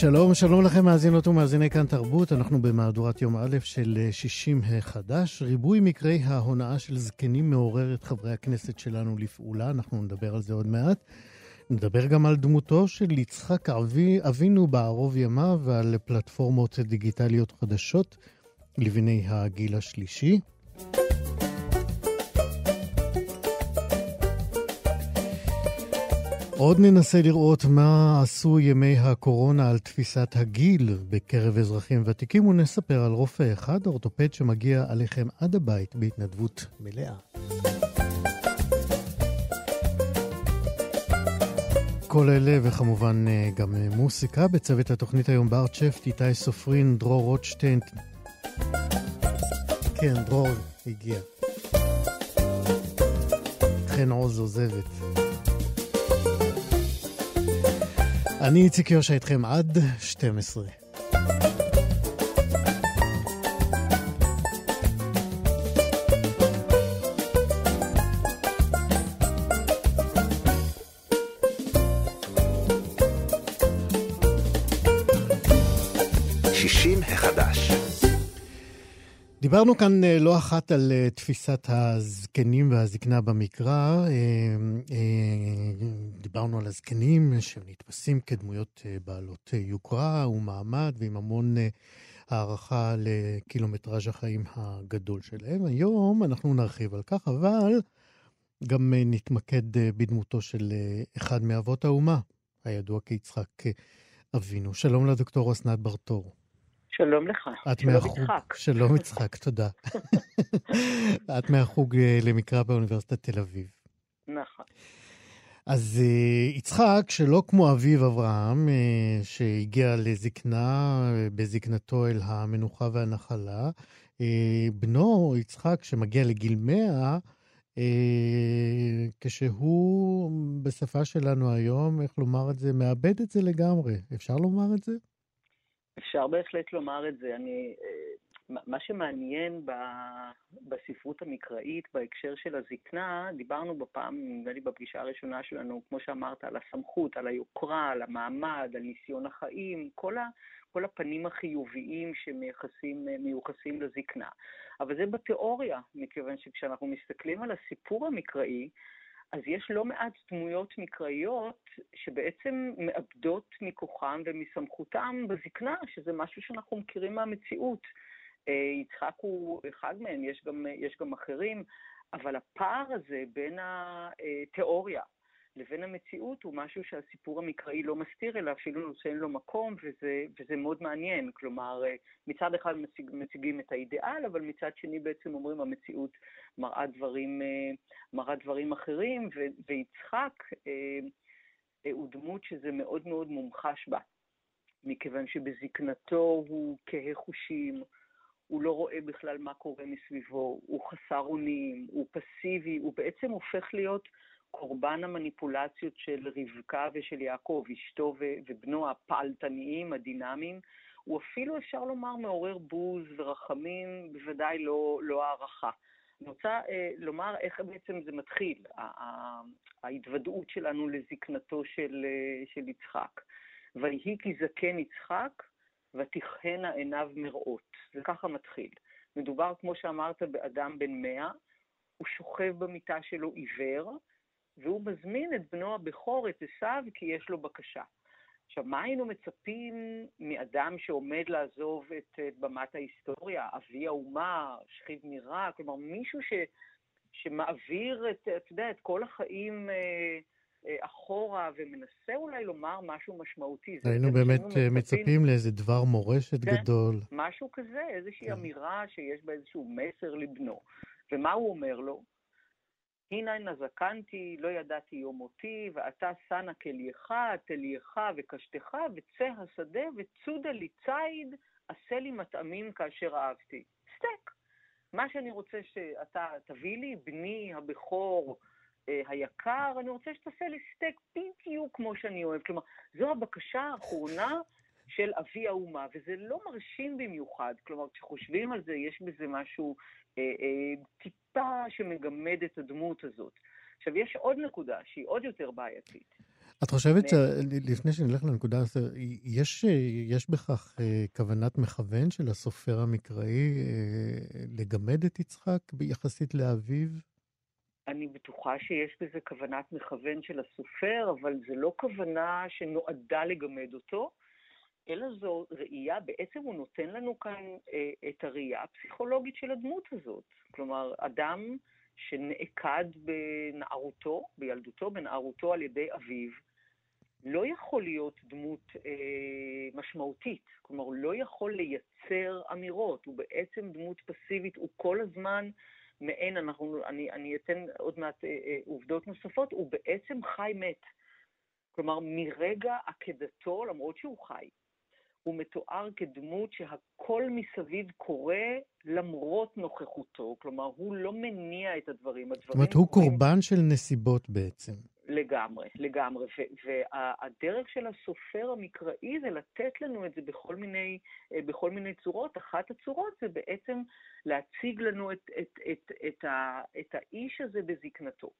שלום, שלום לכם מאזינות ומאזיני כאן תרבות. אנחנו במהדורת יום א' של 60 החדש. ריבוי מקרי ההונאה של זקנים מעורר את חברי הכנסת שלנו לפעולה, אנחנו נדבר על זה עוד מעט. נדבר גם על דמותו של יצחק אבי, אבינו בערוב ימיו ועל פלטפורמות דיגיטליות חדשות לבני הגיל השלישי. עוד ננסה לראות מה עשו ימי הקורונה על תפיסת הגיל בקרב אזרחים ותיקים, ונספר על רופא אחד, אורתופד שמגיע עליכם עד הבית בהתנדבות מלאה. כל אלה וכמובן אה, גם אה, מוסיקה בצוות התוכנית היום בארט שפט, איתי סופרין, דרור רוטשטיין. כן, דרור הגיע. חן עוז עוזבת. אני איציק יושע איתכם עד 12. דיברנו כאן אה, לא אחת על אה, תפיסת הזקנים והזקנה במקרא. אה, דיברנו על הזקנים שנתפסים כדמויות בעלות יוקרה ומעמד ועם המון הערכה לקילומטראז' החיים הגדול שלהם. היום אנחנו נרחיב על כך, אבל גם נתמקד בדמותו של אחד מאבות האומה, הידוע כיצחק אבינו. שלום לדוקטור אסנת ברטור. שלום לך. את שלום מהחוג, יצחק. שלום יצחק, תודה. את מהחוג אה, למקרא באוניברסיטת תל אביב. נכון. אז uh, יצחק, שלא כמו אביו אברהם, uh, שהגיע לזקנה, בזקנתו אל המנוחה והנחלה, בנו, יצחק, שמגיע לגיל מאה, uh, כשהוא, בשפה שלנו היום, איך לומר את זה, מאבד את זה לגמרי. אפשר לומר את זה? אפשר בהחלט לומר את זה. אני, אה, מה שמעניין בספרות המקראית בהקשר של הזקנה, דיברנו בפעם, נדמה לי בפגישה הראשונה שלנו, כמו שאמרת, על הסמכות, על היוקרה, על המעמד, על ניסיון החיים, כל, ה, כל הפנים החיוביים שמיוחסים לזקנה. אבל זה בתיאוריה, מכיוון שכשאנחנו מסתכלים על הסיפור המקראי, אז יש לא מעט דמויות מקראיות שבעצם מאבדות מכוחם ומסמכותם בזקנה, שזה משהו שאנחנו מכירים מהמציאות. אה, יצחק הוא אחד מהם, יש גם, יש גם אחרים, אבל הפער הזה בין התיאוריה לבין המציאות הוא משהו שהסיפור המקראי לא מסתיר, אלא אפילו נותן לו מקום, וזה, וזה מאוד מעניין. כלומר, אה, מצד אחד מציג, מציגים את האידיאל, אבל מצד שני בעצם אומרים המציאות מראה דברים, אה, מראה דברים אחרים, ו, ויצחק אה, הוא דמות שזה מאוד מאוד מומחש בה, מכיוון שבזקנתו הוא כהה חושים, הוא לא רואה בכלל מה קורה מסביבו, הוא חסר אונים, הוא פסיבי, הוא בעצם הופך להיות קורבן המניפולציות של רבקה ושל יעקב, אשתו ובנו הפעלתניים, הדינמיים, הוא אפילו, אפשר לומר, מעורר בוז ורחמים, בוודאי לא, לא הערכה. אני רוצה אה, לומר איך בעצם זה מתחיל, ההתוודעות שלנו לזקנתו של, אה, של יצחק. ויהי כי זקן יצחק, ותכהנה עיניו מראות. זה ככה מתחיל. מדובר, כמו שאמרת, באדם בן מאה, הוא שוכב במיטה שלו עיוור, והוא מזמין את בנו הבכור, את עשיו, כי יש לו בקשה. עכשיו, מה היינו מצפים מאדם שעומד לעזוב את, את במת ההיסטוריה, אבי האומה, שכיב מירה, כלומר מישהו ש, שמעביר את, אתה יודע, את כל החיים אה, אה, אחורה ומנסה אולי לומר משהו משמעותי. היינו באמת מצפים, מצפים לאיזה דבר מורשת כן, גדול. משהו כזה, איזושהי כן. אמירה שיש בה איזשהו מסר לבנו. ומה הוא אומר לו? הנה נזקנתי, לא ידעתי יום מותי, ואתה שנה כלייך, תלייך וקשתך, וצא השדה, וצודה לי ציד, עשה לי מטעמים כאשר אהבתי. סטייק. מה שאני רוצה שאתה תביא לי, בני הבכור אה, היקר, אני רוצה שתעשה לי סטייק בדיוק כמו שאני אוהב. כלומר, זו הבקשה האחרונה של אבי האומה, וזה לא מרשים במיוחד. כלומר, כשחושבים על זה, יש בזה משהו אה, אה, טיפה שמגמד את הדמות הזאת. עכשיו, יש עוד נקודה שהיא עוד יותר בעייתית. את חושבת שלפני שנלך לנקודה הזאת, יש, יש בכך אה, כוונת מכוון של הסופר המקראי אה, לגמד את יצחק יחסית לאביו? אני בטוחה שיש בזה כוונת מכוון של הסופר, אבל זו לא כוונה שנועדה לגמד אותו, אלא זו ראייה, בעצם הוא נותן לנו כאן אה, את הראייה הפסיכולוגית של הדמות הזאת. כלומר, אדם שנעקד בנערותו, בילדותו, בנערותו על ידי אביו, לא יכול להיות דמות אה, משמעותית. כלומר, הוא לא יכול לייצר אמירות, הוא בעצם דמות פסיבית, הוא כל הזמן מעין, אנחנו, אני, אני אתן עוד מעט אה, אה, עובדות נוספות, הוא בעצם חי מת. כלומר, מרגע עקדתו, למרות שהוא חי, הוא מתואר כדמות שהכל מסביב קורה למרות נוכחותו. כלומר, הוא לא מניע את הדברים. זאת אומרת, הוא. קורבן של נסיבות בעצם. לגמרי, לגמרי. והדרך של הסופר המקראי זה לתת לנו את זה בכל מיני, אה, בכל מיני צורות. אחת הצורות זה בעצם להציג לנו את, את, את, את, ה, את האיש הזה בזקנתו.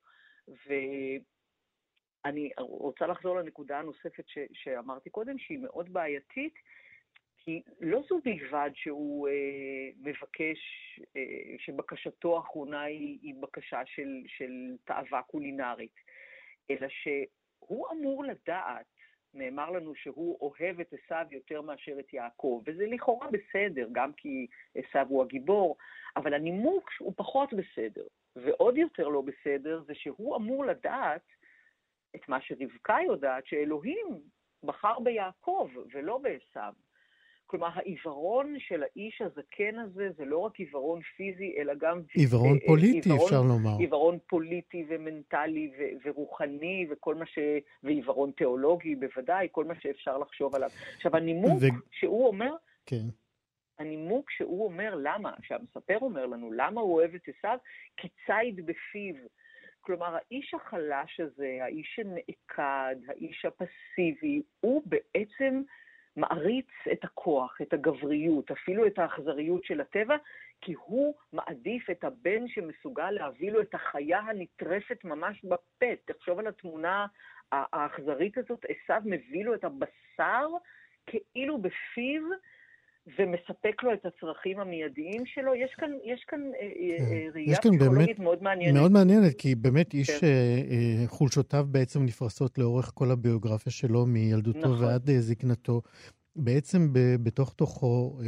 ואני רוצה לחזור לנקודה הנוספת ש, שאמרתי קודם, שהיא מאוד בעייתית, כי לא זו בלבד שהוא אה, מבקש, אה, שבקשתו האחרונה היא, היא בקשה של, של תאווה קולינרית. אלא שהוא אמור לדעת, נאמר לנו שהוא אוהב את עשיו יותר מאשר את יעקב, וזה לכאורה בסדר, גם כי עשיו הוא הגיבור, אבל הנימוק הוא פחות בסדר. ועוד יותר לא בסדר זה שהוא אמור לדעת את מה שרבקה יודעת, שאלוהים בחר ביעקב ולא בעשיו. כלומר, העיוורון של האיש הזקן הזה זה לא רק עיוורון פיזי, אלא גם... עיוורון אה, פוליטי, עיוורון, אפשר לומר. עיוורון פוליטי ומנטלי ו- ורוחני וכל מה ש... ועיוורון תיאולוגי, בוודאי, כל מה שאפשר לחשוב עליו. עכשיו, הנימוק ו... שהוא אומר... כן. הנימוק שהוא אומר למה, שהמספר אומר לנו למה הוא אוהב את עשיו, כי ציד בפיו. כלומר, האיש החלש הזה, האיש שנעקד, האיש הפסיבי, הוא בעצם מעריץ את הכוח, את הגבריות, אפילו את האכזריות של הטבע, כי הוא מעדיף את הבן שמסוגל להביא לו את החיה הנטרפת ממש בפה. תחשוב על התמונה האכזרית הזאת, עשיו מביא לו את הבשר כאילו בפיו, ומספק לו את הצרכים המיידיים שלו. יש כאן, יש כאן אה, אה, כן. אה, ראייה פסיכולוגית מאוד מעניינת. מאוד מעניינת, כי באמת איש כן. חולשותיו בעצם נפרסות לאורך כל הביוגרפיה שלו, מילדותו נכון. ועד זקנתו. בעצם בתוך תוכו,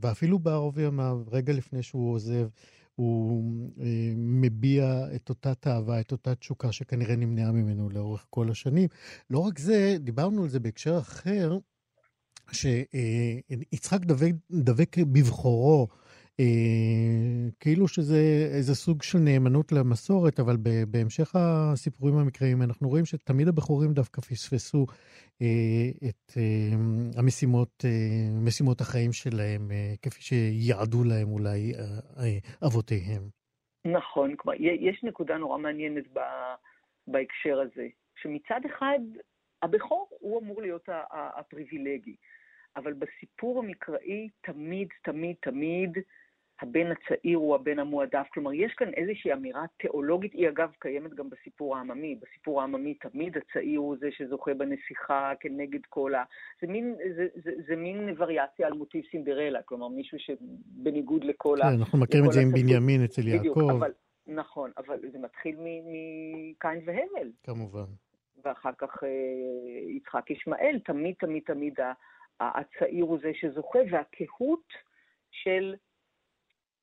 ואפילו בערוב ימיו, רגע לפני שהוא עוזב, הוא מביע את אותה תאווה, את אותה תשוקה שכנראה נמנעה ממנו לאורך כל השנים. לא רק זה, דיברנו על זה בהקשר אחר, שיצחק דבק, דבק בבחורו, אה, כאילו שזה איזה סוג של נאמנות למסורת, אבל בהמשך הסיפורים המקראיים אנחנו רואים שתמיד הבחורים דווקא פספסו אה, את אה, המשימות, משימות החיים שלהם, כפי שיעדו להם אולי אבותיהם. נכון, יש נקודה נורא מעניינת בהקשר הזה, שמצד אחד הבכור הוא אמור להיות הפריבילגי. אבל בסיפור המקראי תמיד, תמיד, תמיד הבן הצעיר הוא הבן המועדף. כלומר, יש כאן איזושהי אמירה תיאולוגית, היא אגב קיימת גם בסיפור העממי. בסיפור העממי תמיד הצעיר הוא זה שזוכה בנסיכה כנגד כל ה... זה מין, זה, זה, זה מין וריאציה על מוטיב סינדרלה, כלומר, מישהו שבניגוד לכל כן, ה... אנחנו מכירים את זה עם בנימין אצל יעקב. בדיוק, אבל, נכון, אבל זה מתחיל מקין והבל. כמובן. ואחר כך אה, יצחק ישמעאל, תמיד, תמיד, תמיד הצעיר הוא זה שזוכה, והקהות של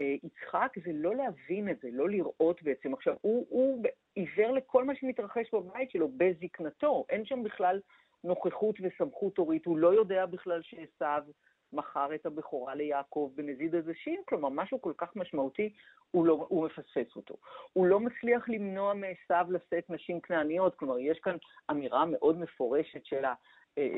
אה, יצחק זה לא להבין את זה, לא לראות בעצם. עכשיו, הוא, הוא עיוור לכל מה שמתרחש בבית שלו בזקנתו, אין שם בכלל נוכחות וסמכות הורית, הוא לא יודע בכלל שעשו מכר את הבכורה ליעקב בנזיד עדשים, כלומר, משהו כל כך משמעותי, הוא, לא, הוא מפספס אותו. הוא לא מצליח למנוע מעשו לשאת נשים כנעניות, כלומר, יש כאן אמירה מאוד מפורשת של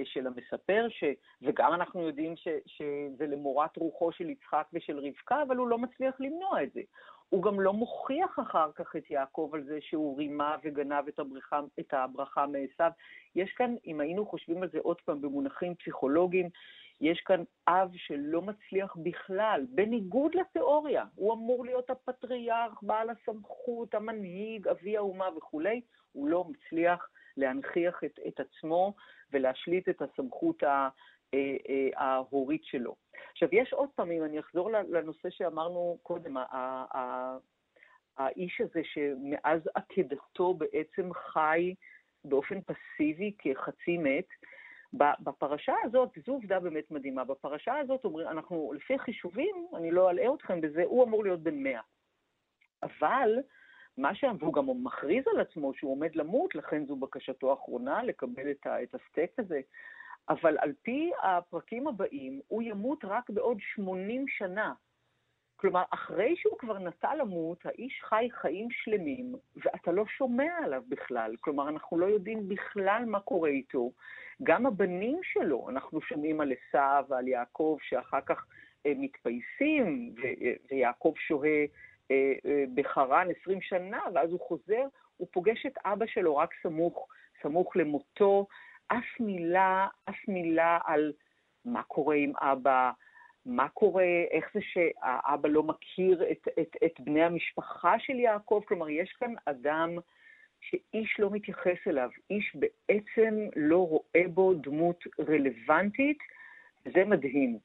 של המספר, ש, וגם אנחנו יודעים ש, שזה למורת רוחו של יצחק ושל רבקה, אבל הוא לא מצליח למנוע את זה. הוא גם לא מוכיח אחר כך את יעקב על זה שהוא רימה וגנב את הברכה, את הברכה מעשיו. יש כאן, אם היינו חושבים על זה עוד פעם במונחים פסיכולוגיים, יש כאן אב שלא מצליח בכלל, בניגוד לתיאוריה. הוא אמור להיות הפטריארך, בעל הסמכות, המנהיג, אבי האומה וכולי, הוא לא מצליח להנכיח את, את עצמו ולהשליט את הסמכות ה, אה, אה, ההורית שלו. עכשיו, יש עוד פעם, אם אני אחזור לנושא שאמרנו קודם, האיש הזה שמאז עקדתו בעצם חי באופן פסיבי כחצי מת, בפרשה הזאת, זו עובדה באמת מדהימה, בפרשה הזאת אומרים, אנחנו, לפי חישובים, אני לא אלאה אתכם בזה, הוא אמור להיות בן מאה. אבל, מה ש... והוא גם מכריז על עצמו שהוא עומד למות, לכן זו בקשתו האחרונה, לקבל את, ה... את הסטייק הזה. אבל על פי הפרקים הבאים, הוא ימות רק בעוד 80 שנה. כלומר, אחרי שהוא כבר נטה למות, האיש חי חיים שלמים, ואתה לא שומע עליו בכלל. כלומר, אנחנו לא יודעים בכלל מה קורה איתו. גם הבנים שלו, אנחנו שומעים על עשיו ועל יעקב, שאחר כך אה, מתפייסים, ו- ויעקב שוהה אה, אה, בחרן 20 שנה, ואז הוא חוזר, הוא פוגש את אבא שלו רק סמוך, סמוך למותו. אף מילה, אף מילה על מה קורה עם אבא, מה קורה, איך זה שהאבא לא מכיר את, את, את בני המשפחה של יעקב, כלומר, יש כאן אדם שאיש לא מתייחס אליו, איש בעצם לא רואה בו דמות רלוונטית, זה מדהים.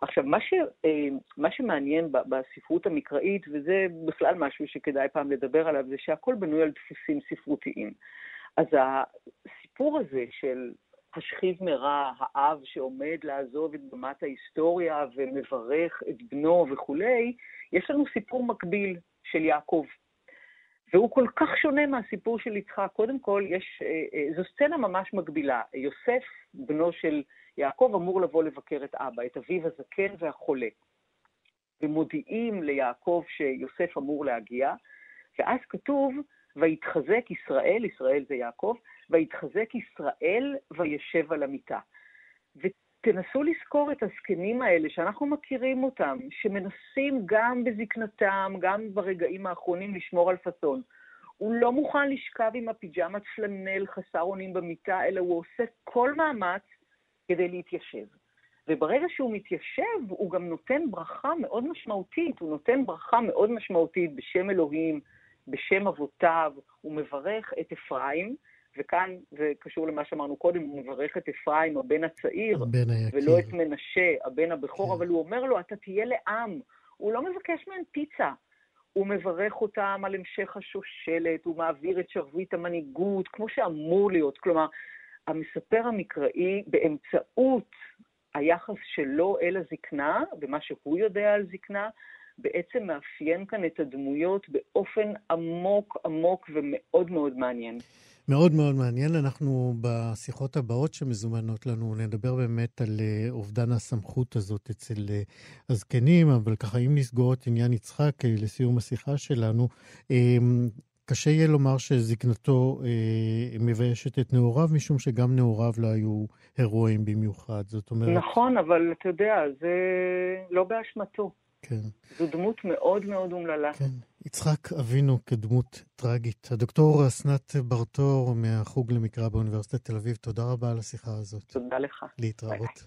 עכשיו, מה, ש, אה, מה שמעניין בספרות המקראית, וזה בכלל משהו שכדאי פעם לדבר עליו, זה שהכל בנוי על דפוסים ספרותיים. אז הסיפור הזה של השכיב מרע, האב שעומד לעזוב את במת ההיסטוריה ומברך את בנו וכולי, יש לנו סיפור מקביל של יעקב. והוא כל כך שונה מהסיפור של יצחק. קודם כל, יש, אה, אה, זו סצנה ממש מקבילה. יוסף, בנו של יעקב, אמור לבוא לבקר את אבא, את אביו הזקן והחולה. ומודיעים ליעקב שיוסף אמור להגיע, ואז כתוב, ויתחזק ישראל, ישראל זה יעקב, ויתחזק ישראל וישב על המיטה. ותנסו לזכור את הזקנים האלה שאנחנו מכירים אותם, שמנסים גם בזקנתם, גם ברגעים האחרונים לשמור על פאסון. הוא לא מוכן לשכב עם הפיג'מת פלנל חסר אונים במיטה, אלא הוא עושה כל מאמץ כדי להתיישב. וברגע שהוא מתיישב, הוא גם נותן ברכה מאוד משמעותית, הוא נותן ברכה מאוד משמעותית בשם אלוהים, בשם אבותיו, הוא מברך את אפרים, וכאן זה קשור למה שאמרנו קודם, הוא מברך את אפרים, הבן הצעיר, הבן ולא את מנשה, הבן הבכור, כן. אבל הוא אומר לו, אתה תהיה לעם. הוא לא מבקש מהם פיצה. הוא מברך אותם על המשך השושלת, הוא מעביר את שרביט המנהיגות, כמו שאמור להיות. כלומר, המספר המקראי, באמצעות היחס שלו אל הזקנה, ומה שהוא יודע על זקנה, בעצם מאפיין כאן את הדמויות באופן עמוק עמוק ומאוד מאוד מעניין. מאוד מאוד מעניין. אנחנו בשיחות הבאות שמזומנות לנו נדבר באמת על אה, אובדן הסמכות הזאת אצל אה, הזקנים, אבל ככה, אם נסגור את עניין יצחק אה, לסיום השיחה שלנו, קשה יהיה לומר שזקנתו אה, מביישת את נעוריו, משום שגם נעוריו לא היו הירואיים במיוחד. זאת אומרת... נכון, אבל אתה יודע, זה לא באשמתו. כן. זו דמות מאוד מאוד אומללה. כן. יצחק אבינו כדמות טרגית. הדוקטור אסנת ברטור מהחוג למקרא באוניברסיטת תל אביב, תודה רבה על השיחה הזאת. תודה לך. להתראות.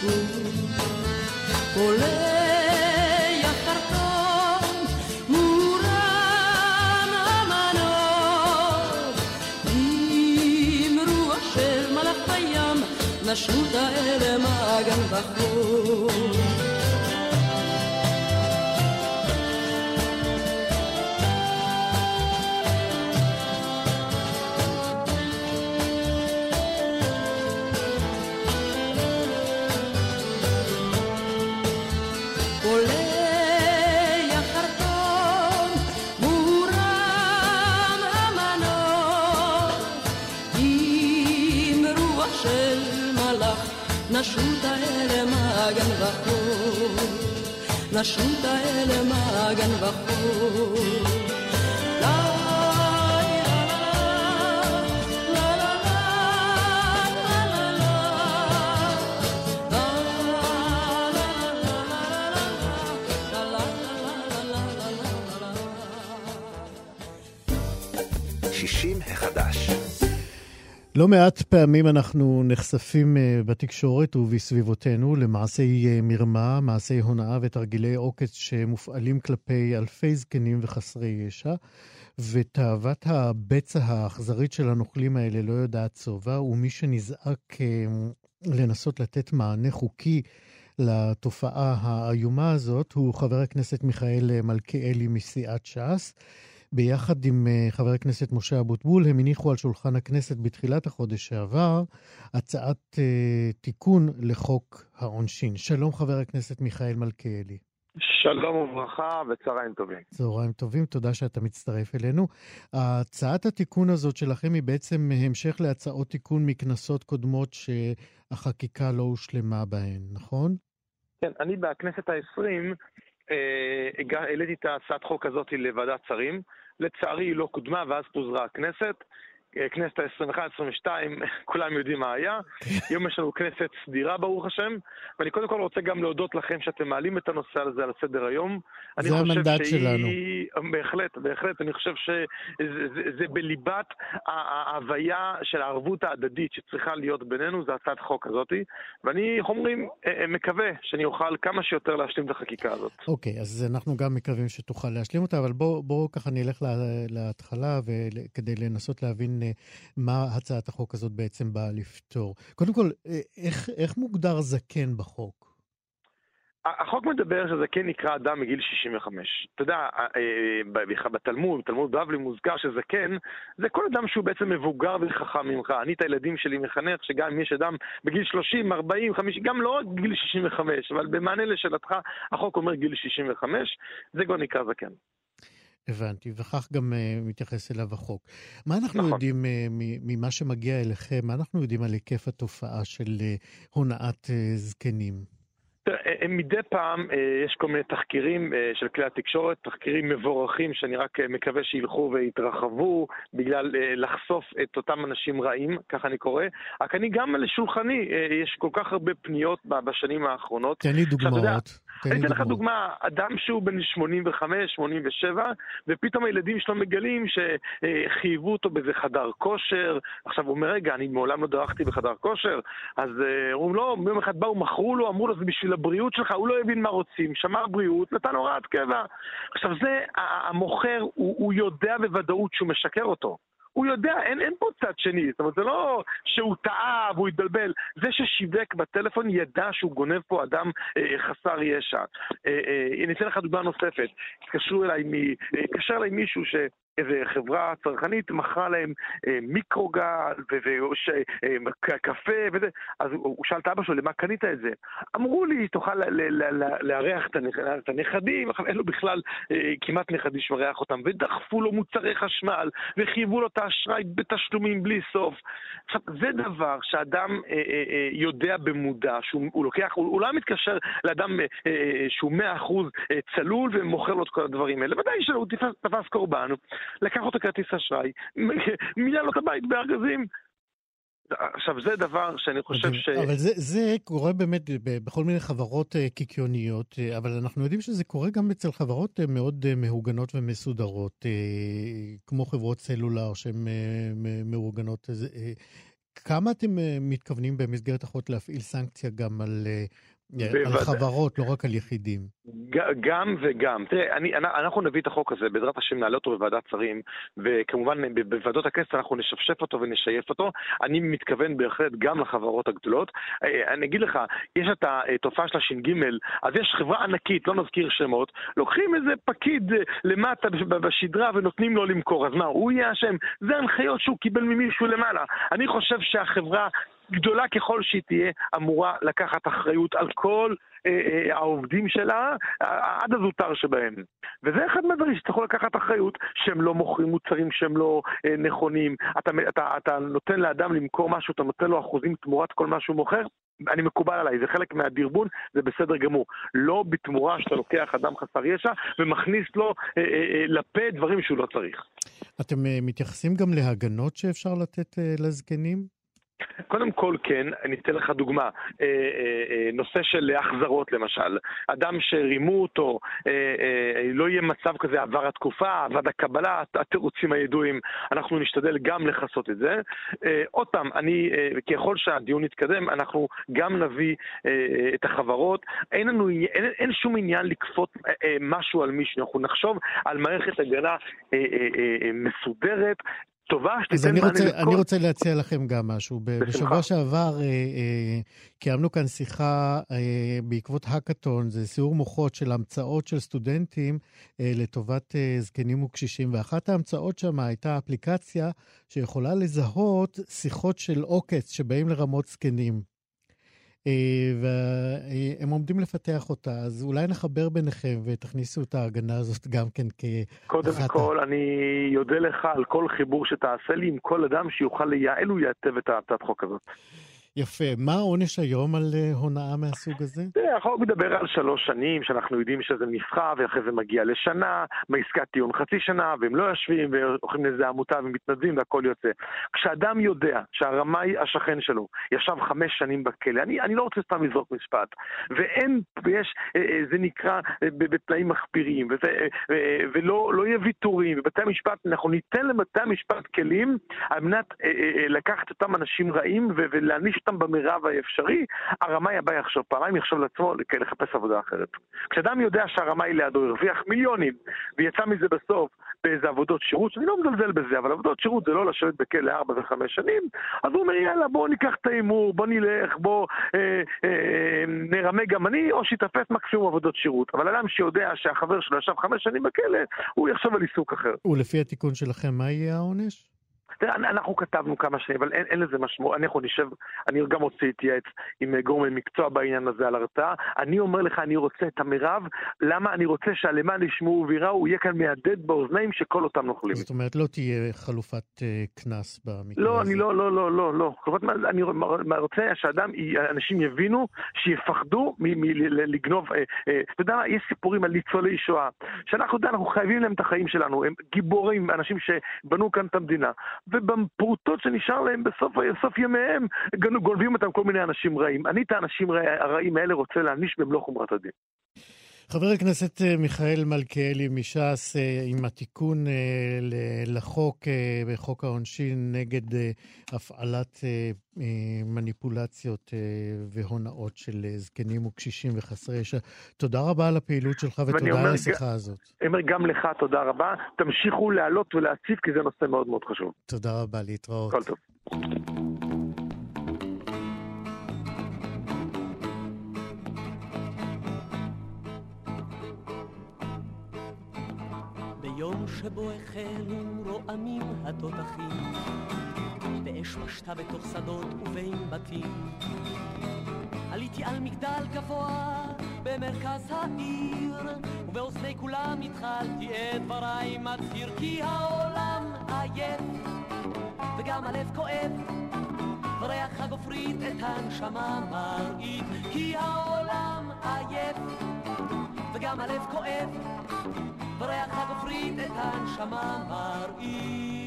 סיפור. עולה יחרטון, מורם המנור. עם רוח של מלאך בים, נשות האלה מגן בחור. نشوت ال ماگن و خون نشوت ال ماگن و خون לא מעט פעמים אנחנו נחשפים אה, בתקשורת ובסביבותינו למעשי אה, מרמה, מעשי הונאה ותרגילי עוקץ שמופעלים כלפי אלפי זקנים וחסרי ישע, ותאוות הבצע האכזרית של הנוכלים האלה לא יודעת שובע, ומי שנזעק אה, לנסות לתת מענה חוקי לתופעה האיומה הזאת הוא חבר הכנסת מיכאל מלכיאלי מסיעת ש"ס. ביחד עם אה, חבר הכנסת משה אבוטבול, הם הניחו על שולחן הכנסת בתחילת החודש שעבר הצעת uh, תיקון לחוק העונשין. שלום, חבר הכנסת מיכאל מלכיאלי. שלום וברכה וצהריים טובים. צהריים טובים, תודה שאתה מצטרף אלינו. הצעת התיקון הזאת שלכם היא בעצם המשך להצעות תיקון מכנסות קודמות שהחקיקה לא הושלמה בהן, נכון? כן, אני בכנסת העשרים אה, העליתי את הצעת חוק הזאת לוועדת שרים. לצערי היא לא קודמה ואז פוזרה הכנסת. כנסת ה-21-22, כולם יודעים מה היה. היום יש לנו כנסת סדירה, ברוך השם. ואני קודם כל רוצה גם להודות לכם שאתם מעלים את הנושא הזה על סדר היום. זה המנדט שהיא... שלנו. בהחלט, בהחלט. אני חושב שזה בליבת ההוויה של הערבות ההדדית שצריכה להיות בינינו, זה הצעת חוק הזאת. ואני, איך אומרים, אה, אה, מקווה שאני אוכל כמה שיותר להשלים את החקיקה הזאת. אוקיי, okay, אז אנחנו גם מקווים שתוכל להשלים אותה, אבל בואו בוא ככה נלך להתחלה כדי לנסות להבין מה הצעת החוק הזאת בעצם באה לפתור. קודם כל, אה, איך, איך מוגדר זקן בחוק? החוק מדבר שזה כן נקרא אדם מגיל 65. אתה יודע, אה, אה, בתלמוד, בתלמוד בבלי מוזכר שזקן, זה כל אדם שהוא בעצם מבוגר וחכם ממך. אני את הילדים שלי מחנך שגם אם יש אדם בגיל 30, 40, 50, גם לא רק גיל 65, אבל במענה לשאלתך, החוק אומר גיל 65, זה כבר נקרא זקן. הבנתי, וכך גם uh, מתייחס אליו החוק. מה אנחנו נכון. יודעים uh, ממה שמגיע אליכם, מה אנחנו יודעים על היקף התופעה של uh, הונאת uh, זקנים? מדי פעם יש כל מיני תחקירים של כלי התקשורת, תחקירים מבורכים שאני רק מקווה שילכו ויתרחבו בגלל לחשוף את אותם אנשים רעים, ככה אני קורא. רק אני גם לשולחני, יש כל כך הרבה פניות בשנים האחרונות. תן לי דוגמאות. אני אתן לך דוגמה, אדם שהוא בן 85, 87, ופתאום הילדים שלו מגלים שחייבו אותו באיזה חדר כושר. עכשיו הוא אומר, רגע, אני מעולם לא דרכתי בחדר כושר, אז אומרים לו, יום אחד באו, מכרו לו, אמרו לו, זה בשביל הבריאות שלך, הוא לא הבין מה רוצים, שמר בריאות, נתן הוראת קבע. עכשיו זה, המוכר, הוא, הוא יודע בוודאות שהוא משקר אותו. הוא יודע, אין, אין פה צד שני, זאת אומרת, זה לא שהוא טעה והוא התבלבל, זה ששיווק בטלפון ידע שהוא גונב פה אדם אה, חסר ישע. אה, אה, אני אתן לך דוגמה נוספת, התקשרו אליי, אה, התקשר אליי מישהו ש... איזה חברה צרכנית מכרה להם אה, מיקרוגל וקפה אה, וזה, אז הוא, שאל את אבא שלו, למה קנית את זה? אמרו לי, תוכל לארח את הנכדים, אין לו בכלל אה, כמעט נכדים שמארח אותם, ודחפו לו מוצרי חשמל, וחייבו לו את האשראי בתשלומים בלי סוף. עכשיו, זה דבר שאדם אה, אה, אה, יודע במודע, שהוא לוקח, הוא, לא מתקשר לאדם אה, אה, שהוא מאה אחוז אה, צלול ומוכר לו את כל הדברים האלה. ודאי שהוא תפס קורבן. לקח אותו כרטיס אשראי, מילא לו את הבית בארגזים. עכשיו, זה דבר שאני חושב ש... אבל זה, זה קורה באמת בכל מיני חברות אה, קיקיוניות, אה, אבל אנחנו יודעים שזה קורה גם אצל חברות אה, מאוד מהוגנות ומסודרות, כמו חברות סלולר שהן מאורגנות. כמה אתם מתכוונים במסגרת החוק להפעיל סנקציה גם על... על חברות, לא רק על יחידים. גם וגם. תראה, אני, אנחנו נביא את החוק הזה, בעזרת השם נעלה אותו בוועדת שרים, וכמובן בוועדות הכנסת אנחנו נשפשף אותו ונשייף אותו. אני מתכוון בהחלט גם לחברות הגדולות. אה, אני אגיד לך, יש את התופעה של הש"ג, אז יש חברה ענקית, לא נזכיר שמות, לוקחים איזה פקיד אה, למטה בשדרה ונותנים לו למכור. אז מה, הוא יהיה אשם? זה הנחיות שהוא קיבל ממישהו למעלה. אני חושב שהחברה גדולה ככל שהיא תהיה, אמורה לקחת אחריות על כל אה, אה, העובדים שלה, עד הזוטר שבהם. וזה אחד מהדברים שצריכו לקחת אחריות, שהם לא מוכרים מוצרים שהם לא אה, נכונים. אתה, אתה, אתה נותן לאדם למכור משהו, אתה נותן לו אחוזים תמורת כל מה שהוא מוכר, אני מקובל עליי, זה חלק מהדרבון, זה בסדר גמור. לא בתמורה שאתה לוקח אדם חסר ישע ומכניס לו אה, אה, אה, לפה דברים שהוא לא צריך. אתם אה, מתייחסים גם להגנות שאפשר לתת אה, לזקנים? קודם כל כן, אני אתן לך דוגמה, אה, אה, אה, נושא של החזרות למשל, אדם שרימו אותו, לא יהיה מצב כזה עבר התקופה, עבד הקבלה, התירוצים הידועים, אנחנו נשתדל גם לכסות את זה. עוד פעם, אני, ככל שהדיון יתקדם, אנחנו גם נביא את החברות, אין לנו, אין, אין שום עניין לכפות משהו על מישהו, אנחנו נחשוב על מערכת הגנה מסודרת, טובה, שתיתן מענה לכל... אני רוצה להציע לכם גם משהו. בשמחה. בשבוע שעבר אה, אה, קיימנו כאן שיחה אה, בעקבות האקתון, זה סיור מוחות של המצאות של סטודנטים אה, לטובת אה, זקנים וקשישים, ואחת ההמצאות שם הייתה אפליקציה שיכולה לזהות שיחות של עוקץ שבאים לרמות זקנים. והם עומדים לפתח אותה, אז אולי נחבר ביניכם ותכניסו את ההגנה הזאת גם כן כאחת... קודם כל, אני אודה לך על כל חיבור שתעשה לי עם כל אדם שיוכל לייעל ולייטב את הצעת החוק הזאת. יפה. מה העונש היום על אה, הונאה מהסוג הזה? החוק מדבר על שלוש שנים, שאנחנו יודעים שזה נבחר, ואחרי זה מגיע לשנה, מעסקת טיעון חצי שנה, והם לא יושבים, והולכים לאיזה עמותה ומתנדבים והכל יוצא. כשאדם יודע שהרמאי השכן שלו ישב חמש שנים בכלא, אני, אני לא רוצה סתם לזרוק משפט, ואין, ויש, אה, אה, זה נקרא בתנאים מחפירים, וזה, ולא לא יהיה ויתורים, ובתי המשפט, אנחנו ניתן לבתי המשפט כלים על מנת לקחת אותם אנשים רעים ולהעניש אותם במרב האפשרי, הרמאי הבא יחשוב פעמיים, יחשוב לעצמו לחפש עבודה אחרת. כשאדם יודע שהרמאי לידו הרוויח מיליונים, ויצא מזה בסוף באיזה עבודות שירות, שאני לא מזלזל בזה, אבל עבודות שירות זה לא לשבת בכלא ארבע וחמש שנים, אז הוא אומר, יאללה, בוא ניקח את ההימור, בוא נלך, בוא אה, אה, נרמה גם אני, או שיתפס מקסימום עבודות שירות. אבל אדם שיודע שהחבר שלו ישב חמש שנים בכלא, הוא יחשוב על עיסוק אחר. ולפי התיקון שלכם, מה יהיה העונש? תראה, אנחנו כתבנו כמה שנים, אבל אין, אין לזה משמעות. אנחנו נשב, אני גם רוצה להתייעץ עם אה, גורמי מקצוע בעניין הזה על הרתעה. אני אומר לך, אני רוצה את המרב. למה אני רוצה שהלמען ישמעו ויראו, הוא יהיה כאן מהדהד באוזניים של כל אותם נוכלים. זאת אומרת, לא תהיה חלופת אה, קנס uh, במקרה לא, הזה. אני לא, לא, לא, לא, לא. אני רוצה שאדם, אנשים יבינו, שיפחדו מלגנוב. אה, אתה יודע מה, יש סיפורים על ניצולי שואה, שאנחנו, יודע, אנחנו חייבים להם את החיים שלנו. הם גיבורים, אנשים שבנו כאן את המדינה. ובפרוטות שנשאר להם בסוף, בסוף ימיהם, גונבים אותם כל מיני אנשים רעים. אני את האנשים הרעים האלה רוצה להעניש במלוא חומרת הדין. חבר הכנסת אה, מיכאל מלכיאלי מש"ס, אה, עם התיקון אה, לחוק, בחוק העונשין, נגד הפעלת מניפולציות והונאות של זקנים וקשישים וחסרי ישע. תודה רבה על הפעילות שלך ותודה על השיחה הזאת. אני אומר גם לך תודה רבה. תמשיכו להעלות ולהציף כי זה נושא מאוד מאוד חשוב. תודה רבה, להתראות. כל טוב. שבו החלו רועמים התותחים, באש פשטה בתוך שדות ובין בתים. עליתי על מגדל גבוה במרכז העיר, ובאוזני כולם התחלתי את דבריי מצהיר כי העולם עייף, וגם הלב כואב, וריח הגופרית את הנשמה מרעיד, כי העולם עייף, וגם הלב כואב, וריח הגופרית את הנשמה מרעיד,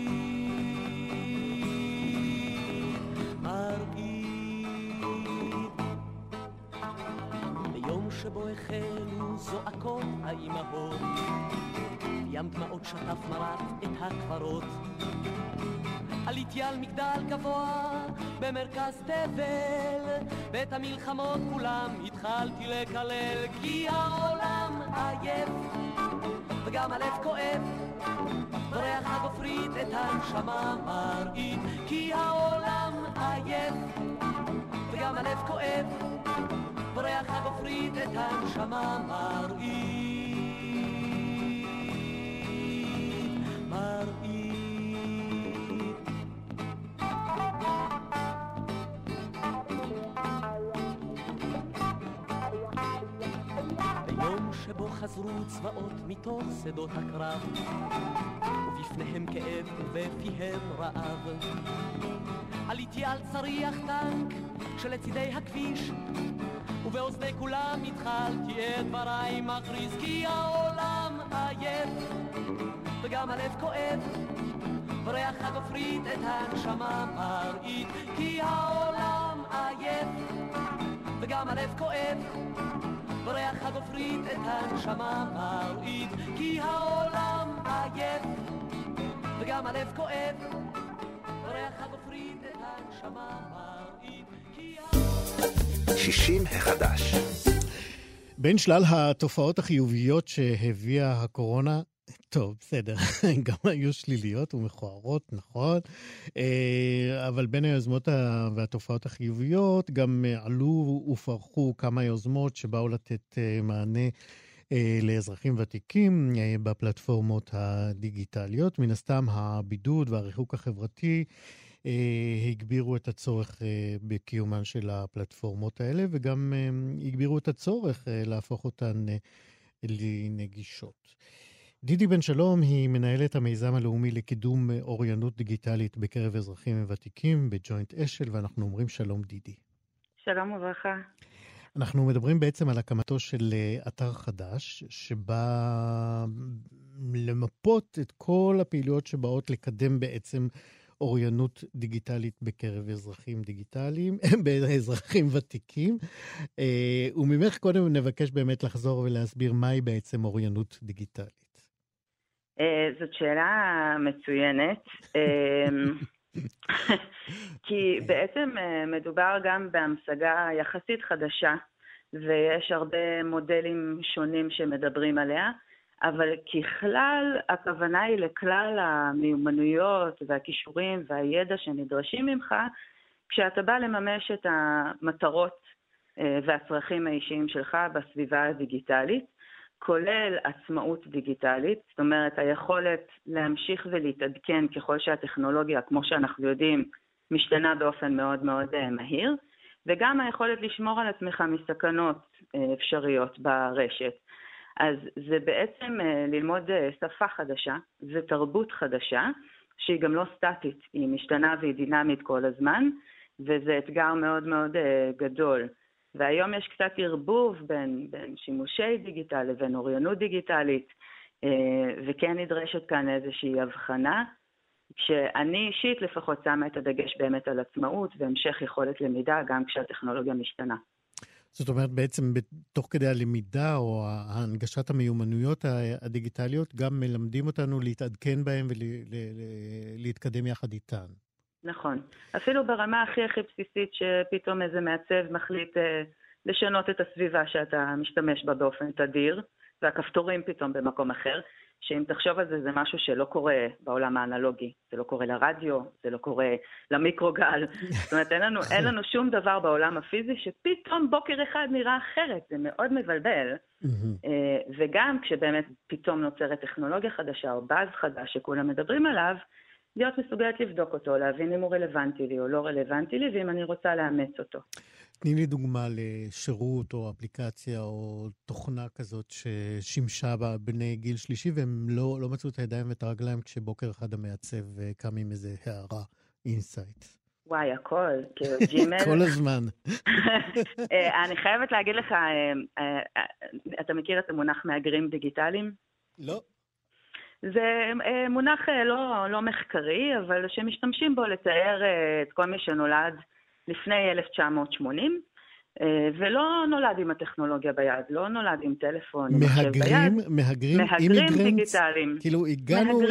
שבו החלו זועקות האימהות, ים דמעות שטף מרק את הקברות. עליתי על מגדל גבוה במרכז תבל, ואת המלחמות כולם התחלתי לקלל, כי העולם עייף, וגם הלב כואב, וריח הגופרית את הנשמה מרעיד, כי העולם עייף, וגם הלב כואב, וריח הגופרית את הנשמה מרעיד. שבו חזרו צבאות מתוך שדות הקרב, ובפניהם כאב ובפיהם רעב. עליתי על צריח טנק שלצידי הכביש, ובאוזני כולם התחלתי את דבריי מכריז כי העולם עייף, וגם הלב כואב, וריח הגופרית את הנשמה מרעיד, כי העולם עייף, וגם הלב כואב, וריח הגופרית את הנשמה מרעיד, כי העולם עייף, וגם הלב כואב, וריח הגופרית את הנשמה מרעיד, כי העולם... 60 החדש. בין שלל התופעות החיוביות שהביאה הקורונה, טוב, בסדר, גם היו שליליות ומכוערות, נכון, אה, אבל בין היוזמות והתופעות החיוביות גם אה, עלו ופרחו כמה יוזמות שבאו לתת אה, מענה לאזרחים ותיקים בפלטפורמות הדיגיטליות. מן הסתם, הבידוד והריחוק החברתי הגבירו את הצורך בקיומן של הפלטפורמות האלה, וגם הגבירו את הצורך להפוך אותן לנגישות. דידי בן שלום היא מנהלת המיזם הלאומי לקידום אוריינות דיגיטלית בקרב אזרחים ותיקים בג'וינט אשל, ואנחנו אומרים שלום דידי. שלום וברכה. אנחנו מדברים בעצם על הקמתו של אה, אתר חדש, שבא למפות את כל הפעילויות שבאות לקדם בעצם אוריינות דיגיטלית בקרב אזרחים דיגיטליים, באזרחים ותיקים. אה, וממך קודם נבקש באמת לחזור ולהסביר מהי בעצם אוריינות דיגיטלית. אה, זאת שאלה מצוינת, אה, כי בעצם אה, מדובר גם בהמשגה יחסית חדשה, ויש הרבה מודלים שונים שמדברים עליה, אבל ככלל הכוונה היא לכלל המיומנויות והכישורים והידע שנדרשים ממך כשאתה בא לממש את המטרות והצרכים האישיים שלך בסביבה הדיגיטלית. כולל עצמאות דיגיטלית, זאת אומרת היכולת להמשיך ולהתעדכן ככל שהטכנולוגיה, כמו שאנחנו יודעים, משתנה באופן מאוד מאוד אה, מהיר, וגם היכולת לשמור על עצמך מסכנות אה, אפשריות ברשת. אז זה בעצם אה, ללמוד שפה חדשה, זה תרבות חדשה, שהיא גם לא סטטית, היא משתנה והיא דינמית כל הזמן, וזה אתגר מאוד מאוד גדול. והיום יש קצת ערבוב בין, בין שימושי דיגיטל לבין אוריינות דיגיטלית, אה, וכן נדרשת כאן איזושהי הבחנה, כשאני אישית לפחות שמה את הדגש באמת על עצמאות והמשך יכולת למידה גם כשהטכנולוגיה משתנה. זאת אומרת, בעצם תוך כדי הלמידה או הנגשת המיומנויות הדיגיטליות, גם מלמדים אותנו להתעדכן בהן ולהתקדם יחד איתן. נכון. אפילו ברמה הכי הכי בסיסית, שפתאום איזה מעצב מחליט אה, לשנות את הסביבה שאתה משתמש בה באופן תדיר, והכפתורים פתאום במקום אחר, שאם תחשוב על זה, זה משהו שלא קורה בעולם האנלוגי. זה לא קורה לרדיו, זה לא קורה למיקרוגל. זאת אומרת, אין לנו, אין לנו שום דבר בעולם הפיזי שפתאום בוקר אחד נראה אחרת. זה מאוד מבלבל. אה, וגם כשבאמת פתאום נוצרת טכנולוגיה חדשה או באז חדש שכולם מדברים עליו, להיות מסוגלת לבדוק אותו, להבין אם הוא רלוונטי לי או לא רלוונטי לי, ואם אני רוצה לאמץ אותו. תני לי דוגמה לשירות או אפליקציה או תוכנה כזאת ששימשה בני גיל שלישי והם לא, לא מצאו את הידיים ואת הרגליים כשבוקר אחד המעצב אה, קם עם איזה הארה, insight. וואי, הכל, כאילו Gmail. כל הזמן. אה, אני חייבת להגיד לך, אה, אתה מכיר את המונח מהגרים דיגיטליים? לא. זה מונח לא, לא מחקרי, אבל שמשתמשים בו לתאר את כל מי שנולד לפני 1980, ולא נולד עם הטכנולוגיה ביד, לא נולד עם טלפון, מהגרים, ביד. מהגרים, מהגרים דיגיטליים. כאילו הגענו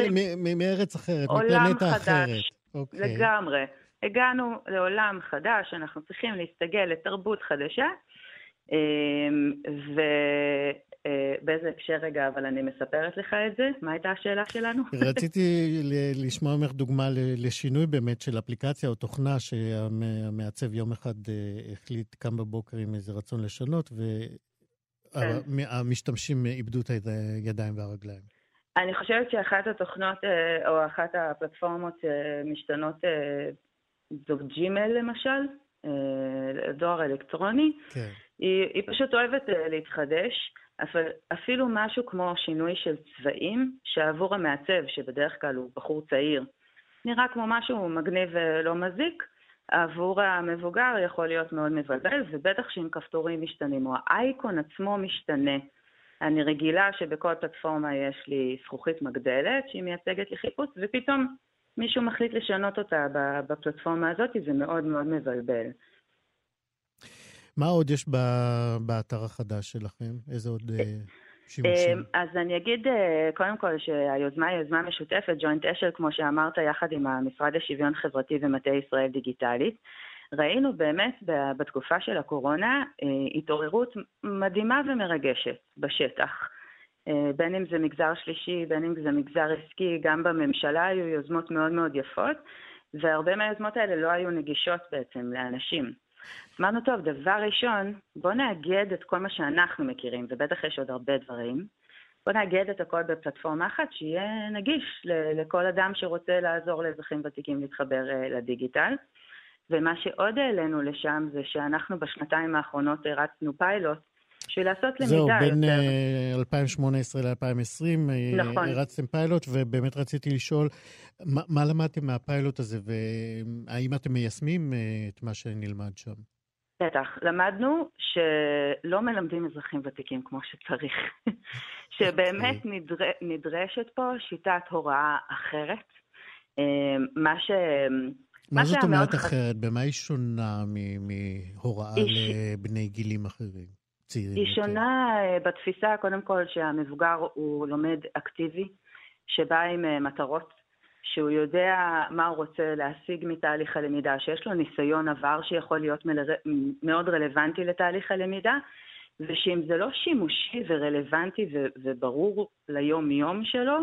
מארץ אחרת, מפלנטה אחרת. חדש. אוקיי. לגמרי. הגענו לעולם חדש, אנחנו צריכים להסתגל לתרבות חדשה, ובאיזה הקשר רגע, אבל אני מספרת לך את זה? מה הייתה השאלה שלנו? רציתי לשמוע ממך דוגמה לשינוי באמת של אפליקציה או תוכנה שהמעצב יום אחד אה, החליט, קם בבוקר עם איזה רצון לשנות, והמשתמשים כן. איבדו את הידיים והרגליים. אני חושבת שאחת התוכנות, אה, או אחת הפלטפורמות שמשתנות זו ג'ימל למשל, אה, דואר אלקטרוני, כן. היא, היא פשוט אוהבת אה, להתחדש, אבל אפילו משהו כמו שינוי של צבעים, שעבור המעצב, שבדרך כלל הוא בחור צעיר, נראה כמו משהו מגניב ולא מזיק, עבור המבוגר יכול להיות מאוד מבלבל, ובטח שאם כפתורים משתנים, או האייקון עצמו משתנה. אני רגילה שבכל פלטפורמה יש לי זכוכית מגדלת שהיא מייצגת לי חיפוש, ופתאום מישהו מחליט לשנות אותה בפלטפורמה הזאת, זה מאוד מאוד מבלבל. מה עוד יש באתר החדש שלכם? איזה עוד אה, שימושים? אה, אז אני אגיד אה, קודם כל שהיוזמה היא יוזמה משותפת, ג'וינט אשל, כמו שאמרת, יחד עם המשרד לשוויון חברתי ומטה ישראל דיגיטלית. ראינו באמת בתקופה של הקורונה התעוררות מדהימה ומרגשת בשטח. בין אם זה מגזר שלישי, בין אם זה מגזר עסקי, גם בממשלה היו יוזמות מאוד מאוד יפות, והרבה מהיוזמות האלה לא היו נגישות בעצם לאנשים. אמרנו, טוב, דבר ראשון, בואו נאגד את כל מה שאנחנו מכירים, ובטח יש עוד הרבה דברים. בואו נאגד את הכל בפלטפורמה אחת, שיהיה נגיש לכל אדם שרוצה לעזור לאזרחים ותיקים להתחבר אה, לדיגיטל. ומה שעוד העלינו לשם זה שאנחנו בשנתיים האחרונות הרצנו פיילוט בשביל לעשות למידה זהו, בין יותר. 2018 ל-2020 נכון. הרצתם פיילוט, ובאמת רציתי לשאול, מה, מה למדתם מהפיילוט הזה, והאם אתם מיישמים אה, את מה שנלמד שם? בטח. למדנו שלא מלמדים אזרחים ותיקים כמו שצריך. שבאמת. אוקיי. נדר... נדרשת פה שיטת הוראה אחרת. אה, מה ש... מה זאת אומרת אחרת? במה היא שונה מהוראה לבני גילים אחרים? צעירים היא שונה אה, בתפיסה, קודם כל, שהמבוגר הוא לומד אקטיבי, שבא עם אה, מטרות, שהוא יודע מה הוא רוצה להשיג מתהליך הלמידה, שיש לו ניסיון עבר שיכול להיות מאוד רלוונטי לתהליך הלמידה, ושאם זה לא שימושי ורלוונטי וברור ליום-יום שלו,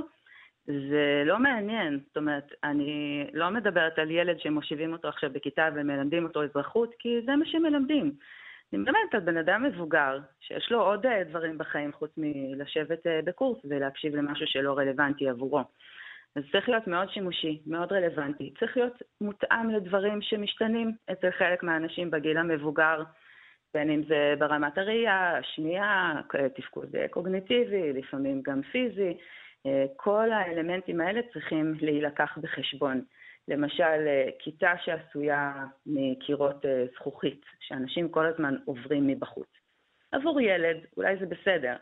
זה לא מעניין. זאת אומרת, אני לא מדברת על ילד שמושיבים אותו עכשיו בכיתה ומלמדים אותו אזרחות, כי זה מה שמלמדים. אני מדברת על בן אדם מבוגר, שיש לו עוד אה, דברים בחיים חוץ מלשבת אה, בקורס ולהקשיב למשהו שלא רלוונטי עבורו. אז צריך להיות מאוד שימושי, מאוד רלוונטי. צריך להיות מותאם לדברים שמשתנים אצל חלק מהאנשים בגיל המבוגר, בין אם זה ברמת הראייה, השמיעה, תפקוד קוגניטיבי, לפעמים גם פיזי. אה, כל האלמנטים האלה צריכים להילקח בחשבון. למשל, אה, כיתה שעשויה מקירות אה, זכוכית, שאנשים כל הזמן עוברים מבחוץ. עבור ילד, אולי זה בסדר.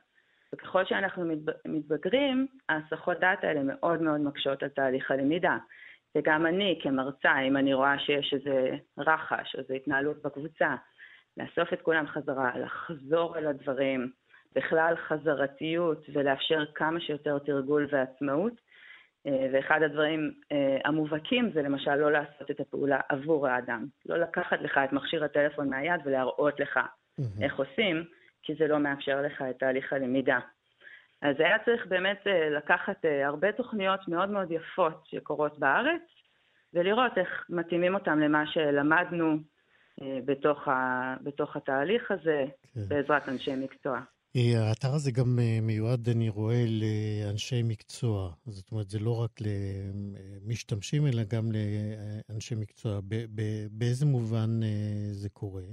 וככל שאנחנו מתבגרים, ההסחות דעת האלה מאוד מאוד מקשות על תהליך הלמידה. וגם אני כמרצה, אם אני רואה שיש איזה רחש איזו התנהלות בקבוצה, לאסוף את כולם חזרה, לחזור אל הדברים, בכלל חזרתיות ולאפשר כמה שיותר תרגול ועצמאות, ואחד הדברים אה, המובהקים זה למשל לא לעשות את הפעולה עבור האדם. לא לקחת לך את מכשיר הטלפון מהיד ולהראות לך mm-hmm. איך עושים, כי זה לא מאפשר לך את תהליך הלמידה. אז היה צריך באמת אה, לקחת הרבה תוכניות מאוד מאוד יפות שקורות בארץ, ולראות איך מתאימים אותן למה שלמדנו בתוך, ה, בתוך התהליך הזה, כן. בעזרת אנשי מקצוע. אה, האתר הזה גם אה, מיועד, אני רואה, לאנשי מקצוע. זאת אומרת, זה לא רק למשתמשים, אלא גם לאנשי מקצוע. באיזה מובן אה, זה קורה?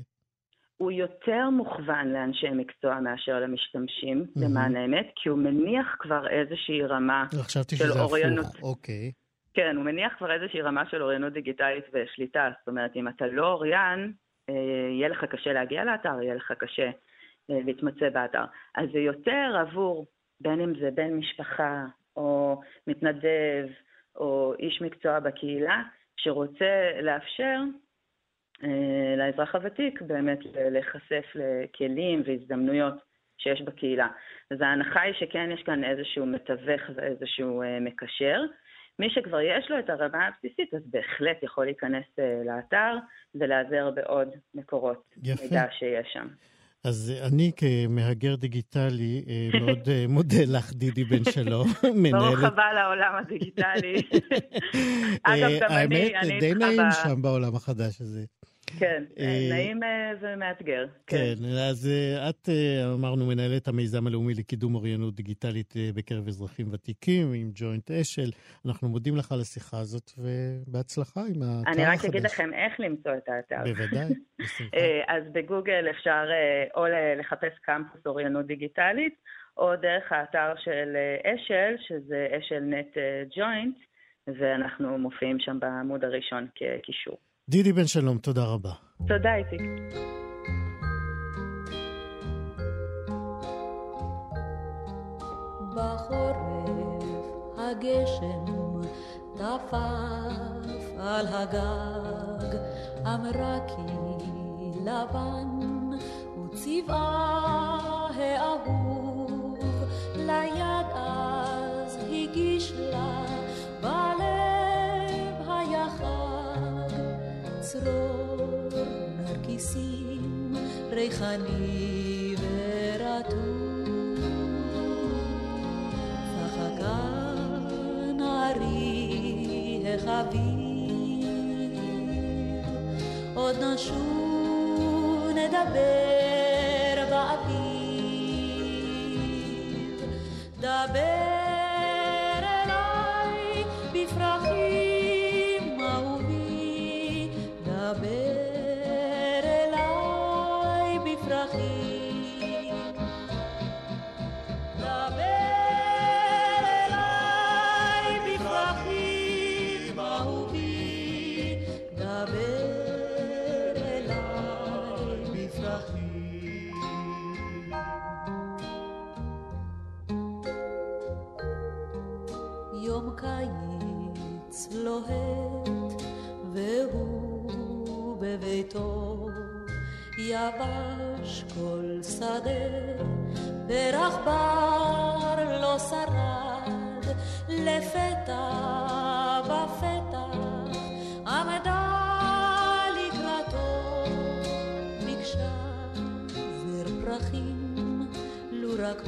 הוא יותר מוכוון לאנשי מקצוע מאשר למשתמשים, mm-hmm. למען האמת, כי הוא מניח כבר איזושהי רמה של אוריינות. חשבתי אוקיי. כן, הוא מניח כבר איזושהי רמה של אוריינות דיגיטלית ושליטה. זאת אומרת, אם אתה לא אוריין, יהיה לך קשה להגיע לאתר, יהיה לך קשה להתמצא באתר. אז זה יותר עבור, בין אם זה בן משפחה, או מתנדב, או איש מקצוע בקהילה, שרוצה לאפשר אה, לאזרח הוותיק באמת להיחשף לכלים והזדמנויות שיש בקהילה. אז ההנחה היא שכן יש כאן איזשהו מתווך ואיזשהו אה, מקשר, מי שכבר יש לו את הרמה הבסיסית, אז בהחלט יכול להיכנס לאתר ולהיעזר בעוד מקורות יפה. מידע שיש שם. אז אני כמהגר דיגיטלי מאוד מודה לך, דידי בן שלום, מנהלת... ברוך הבא לעולם הדיגיטלי. אגב, גם אני, אני איתך ב... האמת, די נעים שם בעולם החדש הזה. כן, נעים ומאתגר. כן, אז את, אמרנו, מנהלת המיזם הלאומי לקידום אוריינות דיגיטלית בקרב אזרחים ותיקים עם ג'וינט אשל. אנחנו מודים לך על השיחה הזאת, ובהצלחה עם האתר החדש. אני רק אגיד לכם איך למצוא את האתר. בוודאי, בשמחה. אז בגוגל אפשר או לחפש קמפוס אוריינות דיגיטלית, או דרך האתר של אשל, שזה אשל נט ג'וינט, ואנחנו מופיעים שם בעמוד הראשון כקישור. דידי בן שלום, תודה רבה. תודה, איציק. בחורף הגשם טפף על הגג, אמרה כי לבן וצבעה האהוב, ליד אז הגיש לה צרור נרקיסים ריחני ורטוב צחקה נערי החביב עוד נשוב נדבר באביב דבר קיץ לוהט והוא בביתו. יבש כל שדה פרח בר לא שרד לפתע בפתח עמדה לקראתו ביקשה זר פרחים לו רק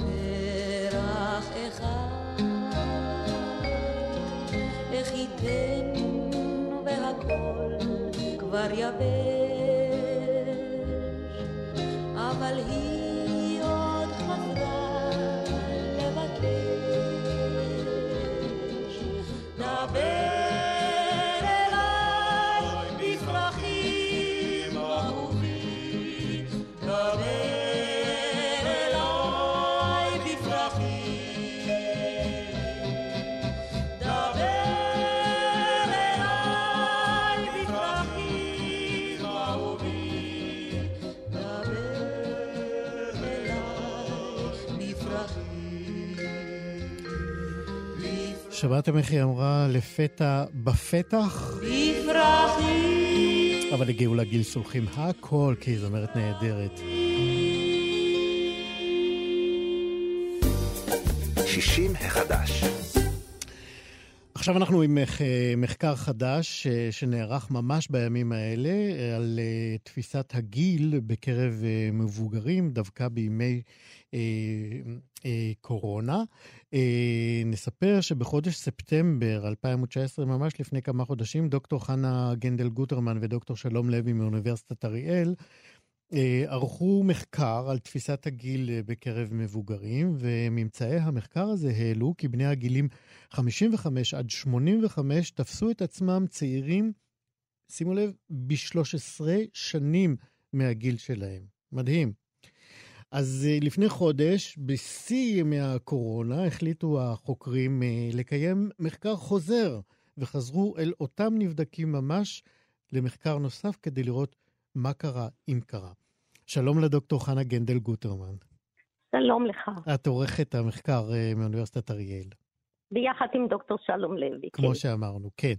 ייתן והכל כבר יבש שמעתם איך היא אמרה לפתע בפתח? אבל הגיעו לגיל סולחים הכל, כי היא זמרת נהדרת. 60 החדש. עכשיו אנחנו עם מח- מחקר חדש אה, שנערך ממש בימים האלה אה, על אה, תפיסת הגיל בקרב מבוגרים, דווקא בימי קורונה. אה, נספר שבחודש ספטמבר 2019, ממש לפני כמה חודשים, דוקטור חנה גנדל גוטרמן ודוקטור שלום לוי מאוניברסיטת אריאל אה, ערכו מחקר על תפיסת הגיל אה, בקרב מבוגרים, וממצאי המחקר הזה העלו כי בני הגילים 55 עד 85 תפסו את עצמם צעירים, שימו לב, ב-13 שנים מהגיל שלהם. מדהים. אז אה, לפני חודש, בשיא ימי הקורונה, החליטו החוקרים אה, לקיים מחקר חוזר, וחזרו אל אותם נבדקים ממש למחקר נוסף כדי לראות מה קרה, אם קרה. שלום לדוקטור חנה גנדל גוטרמן. שלום לך. את עורכת המחקר אה, מאוניברסיטת אריאל, ביחד עם דוקטור שלום לוי. כמו כן. שאמרנו, כן.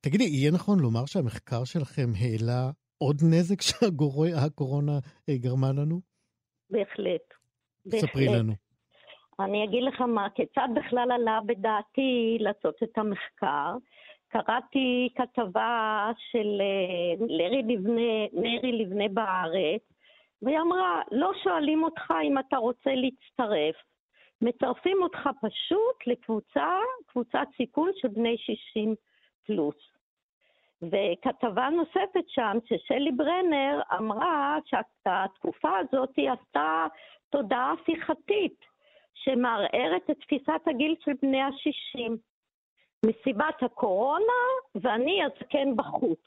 תגידי, יהיה נכון לומר שהמחקר שלכם העלה עוד נזק שהקורונה גרמה לנו? בהחלט. ספרי בהחלט. לנו. אני אגיד לך מה, כיצד בכלל עלה בדעתי לעשות את המחקר. קראתי כתבה של אה, לרי לבנה, נרי לבנה בארץ, והיא אמרה, לא שואלים אותך אם אתה רוצה להצטרף, מצרפים אותך פשוט לקבוצה, קבוצת סיכון של בני 60 פלוס. וכתבה נוספת שם, ששלי ברנר אמרה שהתקופה הזאת עשתה תודעה הפיכתית, שמערערת את תפיסת הגיל של בני ה-60. מסיבת הקורונה, ואני הזקן בחוץ.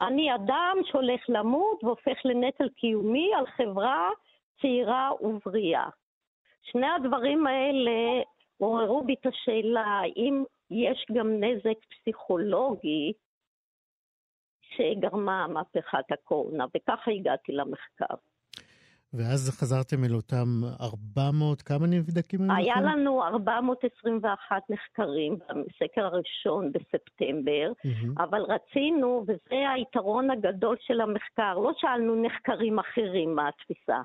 אני אדם שהולך למות והופך לנטל קיומי על חברה צעירה ובריאה. שני הדברים האלה עוררו בי את השאלה האם יש גם נזק פסיכולוגי שגרמה מהפכת הקורונה, וככה הגעתי למחקר. ואז חזרתם אל אותם 400, כמה נבדקים היו היה לכם? לנו 421 נחקרים בסקר הראשון בספטמבר, מהמם. אבל רצינו, וזה היתרון הגדול של המחקר, לא שאלנו נחקרים אחרים מה התפיסה.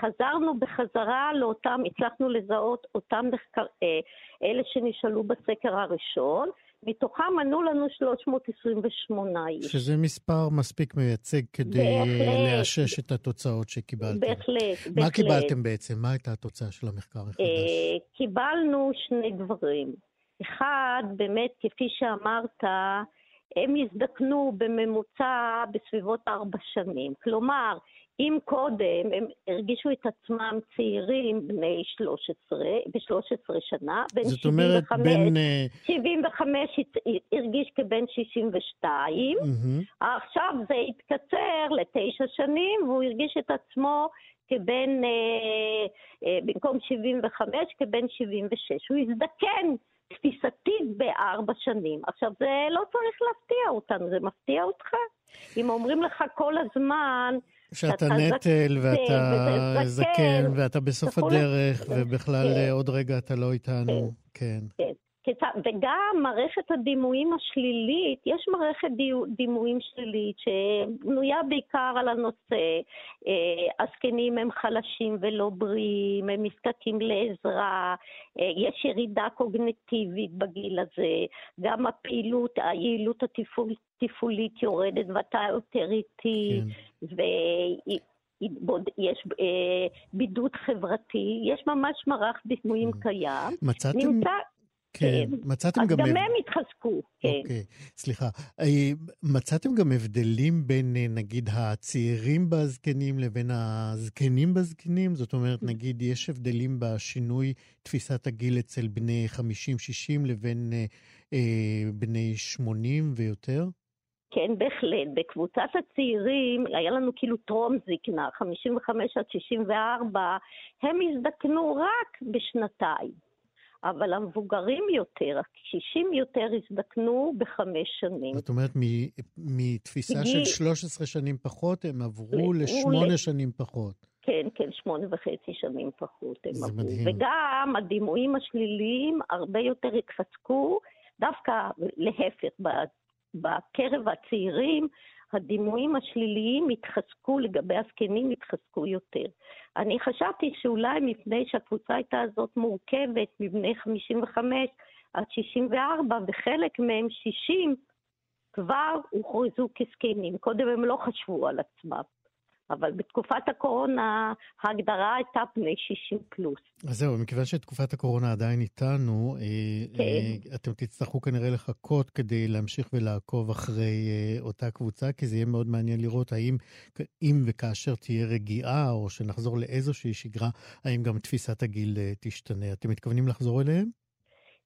חזרנו בחזרה לאותם, הצלחנו לזהות אותם נחקר, אה, אלה שנשאלו בסקר הראשון, מתוכם ענו לנו 328 איש. שזה מספר מספיק מייצג כדי בהחלט. לאשש את התוצאות שקיבלתם. בהחלט, בהחלט. מה קיבלתם בעצם? מה הייתה התוצאה של המחקר החדש? אה, קיבלנו שני דברים. אחד, באמת, כפי שאמרת, הם הזדקנו בממוצע בסביבות ארבע שנים. כלומר, אם קודם הם הרגישו את עצמם צעירים בני 13, ב-13 שנה, בין זאת אומרת, 75, בין... אה, 75 הת- הרגיש כבן 62, מהמם. עכשיו זה התקצר לתשע שנים, והוא הרגיש את עצמו כבן, אה, אה, במקום 75, כבן 76. הוא הזדקן תפיסתית בארבע שנים. עכשיו, זה לא צריך להפתיע אותנו, זה מפתיע אותך? אם אומרים לך כל הזמן, שאתה נטל ואתה זקן, ואתה בסוף הדרך ובכלל כן. עוד רגע אתה לא איתנו. כן. כן. וגם מערכת הדימויים השלילית, יש מערכת דימויים שלילית שבנויה בעיקר על הנושא, אה, הזקנים הם חלשים ולא בריאים, הם נזקקים לעזרה, אה, יש ירידה קוגנטיבית בגיל הזה, גם הפעילות, היעילות התפעול- התפעולית יורדת ואתה יותר איטי, כן. ויש אה, בידוד חברתי, יש ממש מערך דימויים כן. קיים. מצאתם... נמצא, כן. כן. מצאתם אז גם... גם הב- הם התחזקו, כן. אוקיי, סליחה. אה, מצאתם גם הבדלים בין, אה, נגיד, הצעירים בזקנים לבין הזקנים בזקנים? זאת אומרת, נגיד, יש הבדלים בשינוי תפיסת הגיל אצל בני 50-60 לבין אה, בני 80 ויותר? כן, בהחלט. בקבוצת הצעירים, היה לנו כאילו טרום זקנה, 55 עד 64, הם הזדקנו רק בשנתיים. אבל המבוגרים יותר, הקשישים יותר, הזדקנו בחמש שנים. זאת אומרת, מתפיסה של בגיל- 13 שנים פחות, הם עברו ל- לשמונה ול- שנים פחות. כן, כן, שמונה וחצי שנים פחות הם עברו. מדהים. וגם הדימויים השליליים הרבה יותר התחזקו, דווקא להפך, בקרב הצעירים, הדימויים השליליים התחזקו, לגבי הזקנים התחזקו יותר. אני חשבתי שאולי מפני שהקבוצה הייתה הזאת מורכבת מבני 55 עד 64, וחלק מהם 60, כבר הוכרזו כזקנים. קודם הם לא חשבו על עצמם. אבל בתקופת הקורונה ההגדרה הייתה בני 60 פלוס. אז זהו, מכיוון שתקופת הקורונה עדיין איתנו, אה, כן. אה, אתם תצטרכו כנראה לחכות כדי להמשיך ולעקוב אחרי אה, אותה קבוצה, כי זה יהיה מאוד מעניין לראות האם, אם וכאשר תהיה רגיעה, או שנחזור לאיזושהי שגרה, האם גם תפיסת הגיל אה, תשתנה. אתם מתכוונים לחזור אליהם?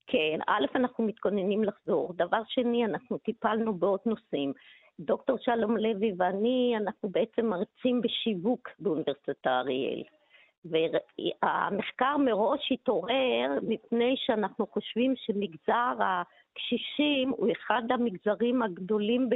כן, א', אנחנו מתכוננים לחזור. דבר שני, אנחנו טיפלנו בעוד נושאים. דוקטור שלום לוי ואני, אנחנו בעצם מרצים בשיווק באוניברסיטת אריאל. והמחקר מראש התעורר מפני שאנחנו חושבים שמגזר הקשישים הוא אחד המגזרים הגדולים,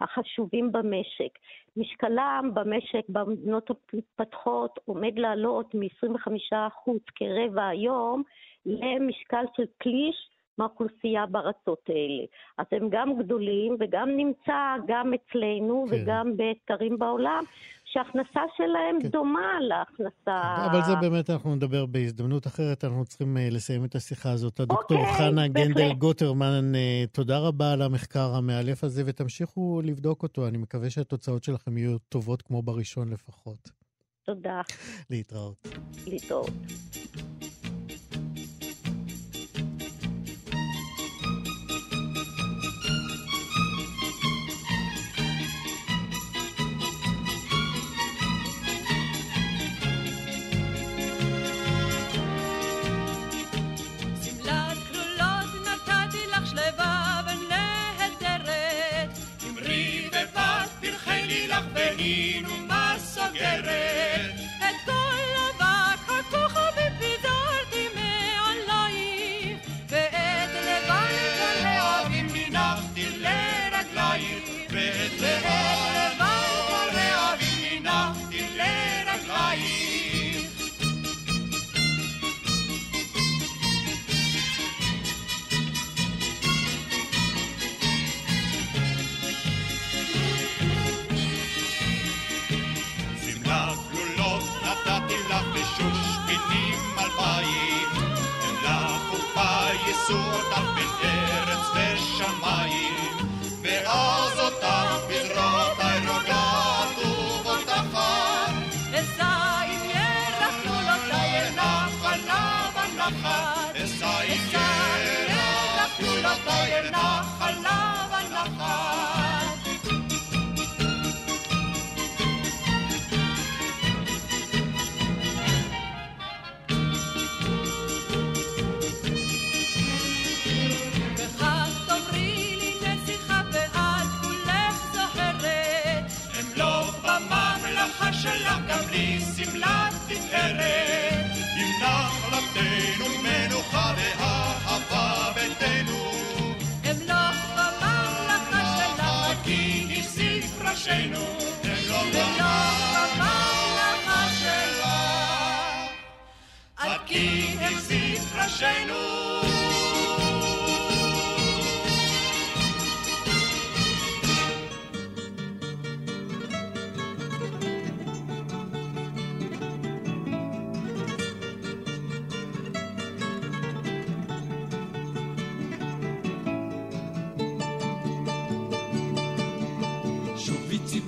החשובים במשק. משקלם במשק במדינות המתפתחות עומד לעלות מ-25% כרבע היום למשקל של פליש מהאוכלוסייה בארצות האלה. אז הם גם גדולים וגם נמצא גם אצלנו כן. וגם באתרים בעולם, שההכנסה שלהם כן. דומה להכנסה... אבל זה באמת אנחנו נדבר בהזדמנות אחרת, אנחנו צריכים אה, לסיים את השיחה הזאת. הדוקטור אוקיי, חנה. גנדל גוטרמן, אה, תודה רבה על המחקר המאלף הזה, ותמשיכו לבדוק אותו. אני מקווה שהתוצאות שלכם יהיו טובות כמו בראשון לפחות. תודה, להתראות. להתראות.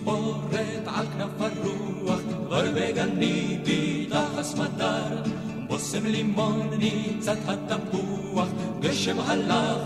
ציפורת על כנף הרוח, כבר בגני בידחס מדר. בושם לימון ניצת התפוח, גשם הלך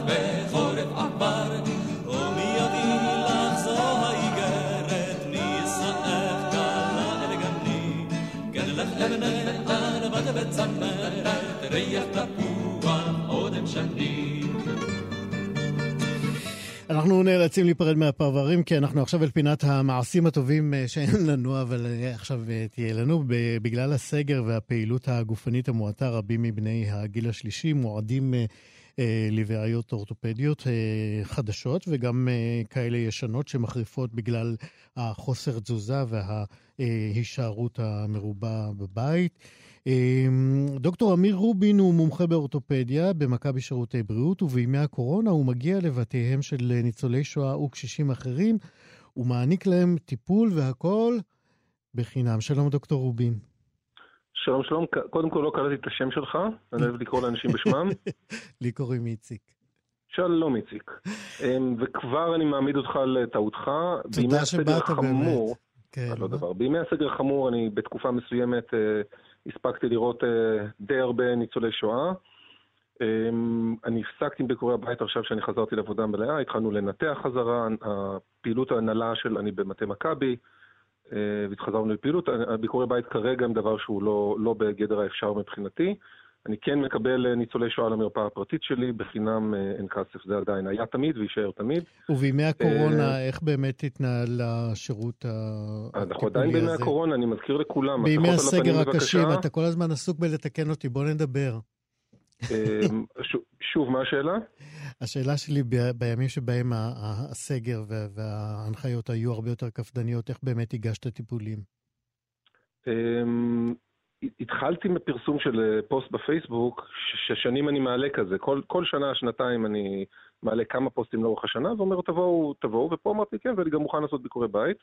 נאלצים להיפרד מהפרברים, כי אנחנו עכשיו אל פינת המעשים הטובים אה, שאין לנו, אבל אה, עכשיו אה, תהיה לנו. בגלל הסגר והפעילות הגופנית המועטה, רבים מבני הגיל השלישי מועדים לבעיות אורתופדיות חדשות, וגם כאלה ישנות שמחריפות בגלל החוסר תזוזה וההישארות המרובה בבית. אה, דוקטור אמיר רובין הוא מומחה באורתופדיה במכבי שירותי בריאות, ובימי הקורונה הוא מגיע לבתיהם של ניצולי שואה וקשישים אחרים, ומעניק להם טיפול והכול בחינם. שלום, דוקטור רובין. שלום שלום, קודם כל לא קראתי את השם שלך, אני אוהב לקרוא לאנשים בשמם. לי קוראים איציק. שלום איציק. אמ, וכבר אני מעמיד אותך על טעותך. תודה שבאת באמת. כן, לא? דבר, בימי הסגר החמור אני בתקופה מסוימת אה, הספקתי לראות אה, די הרבה ניצולי שואה. אמ, אני הפסקתי עם ביקורי הבית עכשיו שאני חזרתי לעבודה מלאה, התחלנו לנתח חזרה, הפעילות ההנהלה של אני במטה מכבי, אה, והתחזרנו לפעילות. הביקורי בית כרגע הם דבר שהוא לא, לא בגדר האפשר מבחינתי. אני כן מקבל אה, ניצולי שואה למרפאה הפרטית שלי, בחינם אה, אין כסף, זה עדיין היה תמיד ויישאר תמיד. ובימי הקורונה, אה, איך באמת התנהל השירות ה- אנחנו עדיין הטיפולי בימי הזה? הקורונה, אני מזכיר לכולם, בימי הסגר הקשים. אתה כל הזמן עסוק בלתקן אותי, בוא נדבר. אמ, שוב- מה השאלה? השאלה שלי בימים שבהם הסגר וה- וההנחיות היו הרבה יותר קפדניות, איך באמת הגשת טיפולים? התחלתי מפרסום של אה, פוסט בפייסבוק, ששנים אני מעלה כזה. כל, כל שנה, שנתיים אני מעלה כמה פוסטים לאורך השנה, ואומר, תבואו, תבואו, ופה אמרתי כן, ואני גם מוכן לעשות ביקורי בית.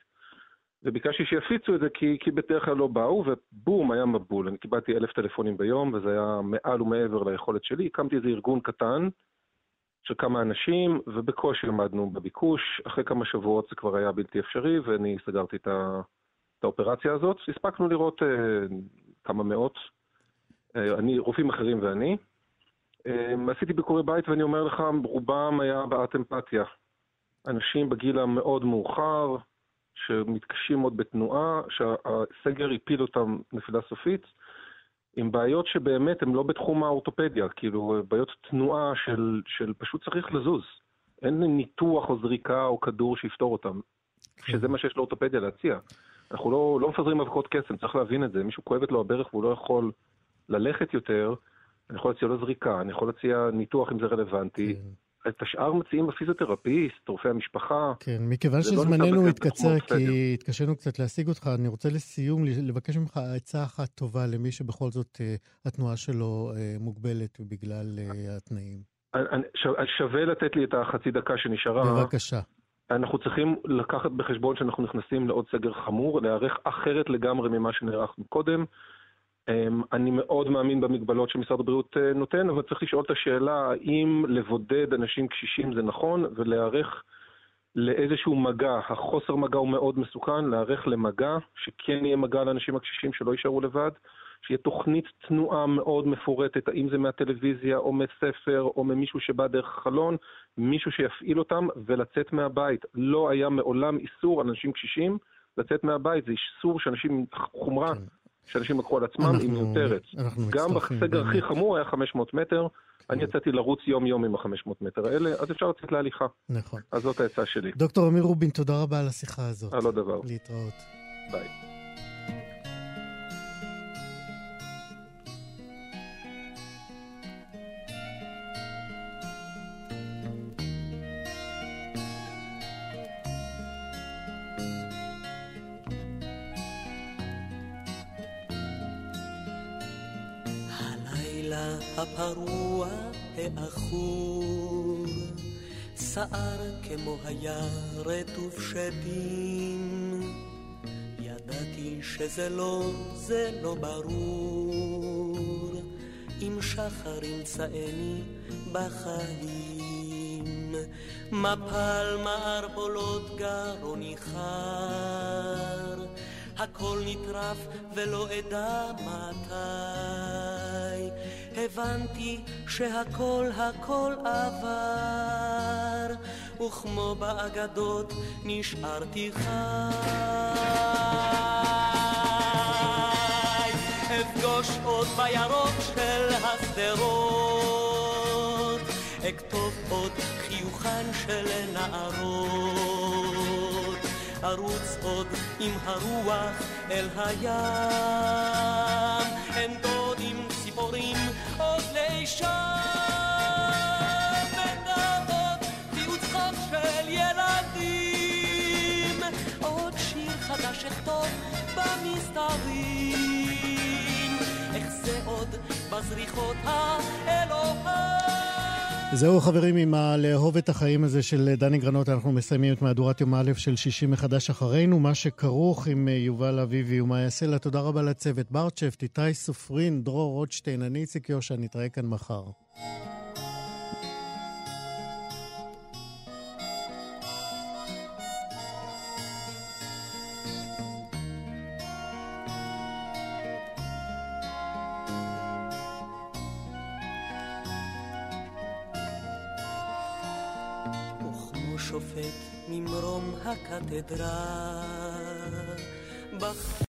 וביקשתי שיפיצו את זה כי, כי בדרך כלל לא באו, ובום, היה מבול. אני קיבלתי אלף טלפונים ביום, וזה היה מעל ומעבר ליכולת שלי. הקמתי איזה ארגון קטן של כמה אנשים, ובקושי עמדנו בביקוש. אחרי כמה שבועות זה כבר היה בלתי אפשרי, ואני סגרתי את, ה, את האופרציה הזאת. הספקנו לראות אה, כמה מאות, אה, אני, רופאים אחרים ואני. אה, עשיתי ביקורי בית, ואני אומר לך, רובם היה בעט אמפתיה. אנשים בגיל המאוד מאוחר, שמתקשים מאוד בתנועה, שהסגר הפיל אותם נפילה סופית, עם בעיות שבאמת הן לא בתחום האורתופדיה, כאילו בעיות תנועה של, של פשוט צריך לזוז. אין ניתוח או זריקה או כדור שיפתור אותם, שזה מה שיש לאורתופדיה להציע. אנחנו לא, לא מפזרים אבקות קסם, צריך להבין את זה. מישהו כואבת לו הברך והוא לא יכול ללכת יותר, אני יכול להציע לו זריקה, אני יכול להציע ניתוח אם זה רלוונטי. כן. את השאר מציעים הפיזיותרפיסט, רופאי המשפחה. כן, מכיוון לא שזמננו לא התקצר, כי התקשינו קצת להשיג אותך, אני רוצה לסיום לבקש ממך עצה אחת טובה למי שבכל זאת אה, התנועה שלו אה, מוגבלת בגלל אה, התנאים. שווה לתת לי את החצי דקה שנשארה. בבקשה. אנחנו צריכים לקחת בחשבון שאנחנו נכנסים לעוד סגר חמור, להיערך אחרת לגמרי ממה שנערכנו קודם. אמ, אני מאוד מאמין במגבלות שמשרד הבריאות אה, נותן, אבל צריך לשאול את השאלה האם לבודד אנשים קשישים זה נכון, ולהיערך לאיזשהו מגע. החוסר מגע הוא מאוד מסוכן, להיערך למגע, שכן יהיה מגע לאנשים הקשישים שלא יישארו לבד, שיהיה תוכנית תנועה מאוד מפורטת, האם זה מהטלוויזיה או מספר או ממישהו שבא דרך חלון, מישהו שיפעיל אותם ולצאת מהבית. לא היה מעולם איסור על אנשים קשישים לצאת מהבית, זה איסור שאנשים עם חומרה כן. שאנשים לקחו על עצמם, היא מיותרת. גם בסגר הכי חמור היה 500 מטר, אני יצאתי לרוץ יום-יום עם ה-500 מטר האלה, אז אפשר לצאת להליכה. נכון. אז זאת העצה שלי. דוקטור אמיר רובין, תודה רבה על השיחה הזאת. על עוד דבר. להתראות. ביי. העכור, שער כמו היה רטוב שדים. ידעתי שזה לא, זה לא ברור, אם שחר ימצאני בחיים. מפל מערבולות גרוני חר, הכל נטרף ולא אדע מתי. הבנתי שהכל הכל עבר, וכמו באגדות נשארתי חי. אפגוש עוד בירוק של השדרות, אכתוב עוד חיוכן של נערות, ארוץ עוד עם הרוח אל הים, דודים ציפורים עוד לישון ונאות פיוט חם של ילדים. עוד שיר חדש אכתוב במסתרים איך זה עוד בזריחות האלוהים זהו חברים, עם הלאהוב את החיים הזה של דני גרנות, אנחנו מסיימים את מהדורת יום א' של שישי מחדש אחרינו, מה שכרוך עם יובל אביבי ומאיה סלע. תודה רבה לצוות ברצ'פט, איתי סופרין, דרור רוטשטיין, אני איציק יושע, נתראה כאן מחר. שופט ממרום הקתדרה.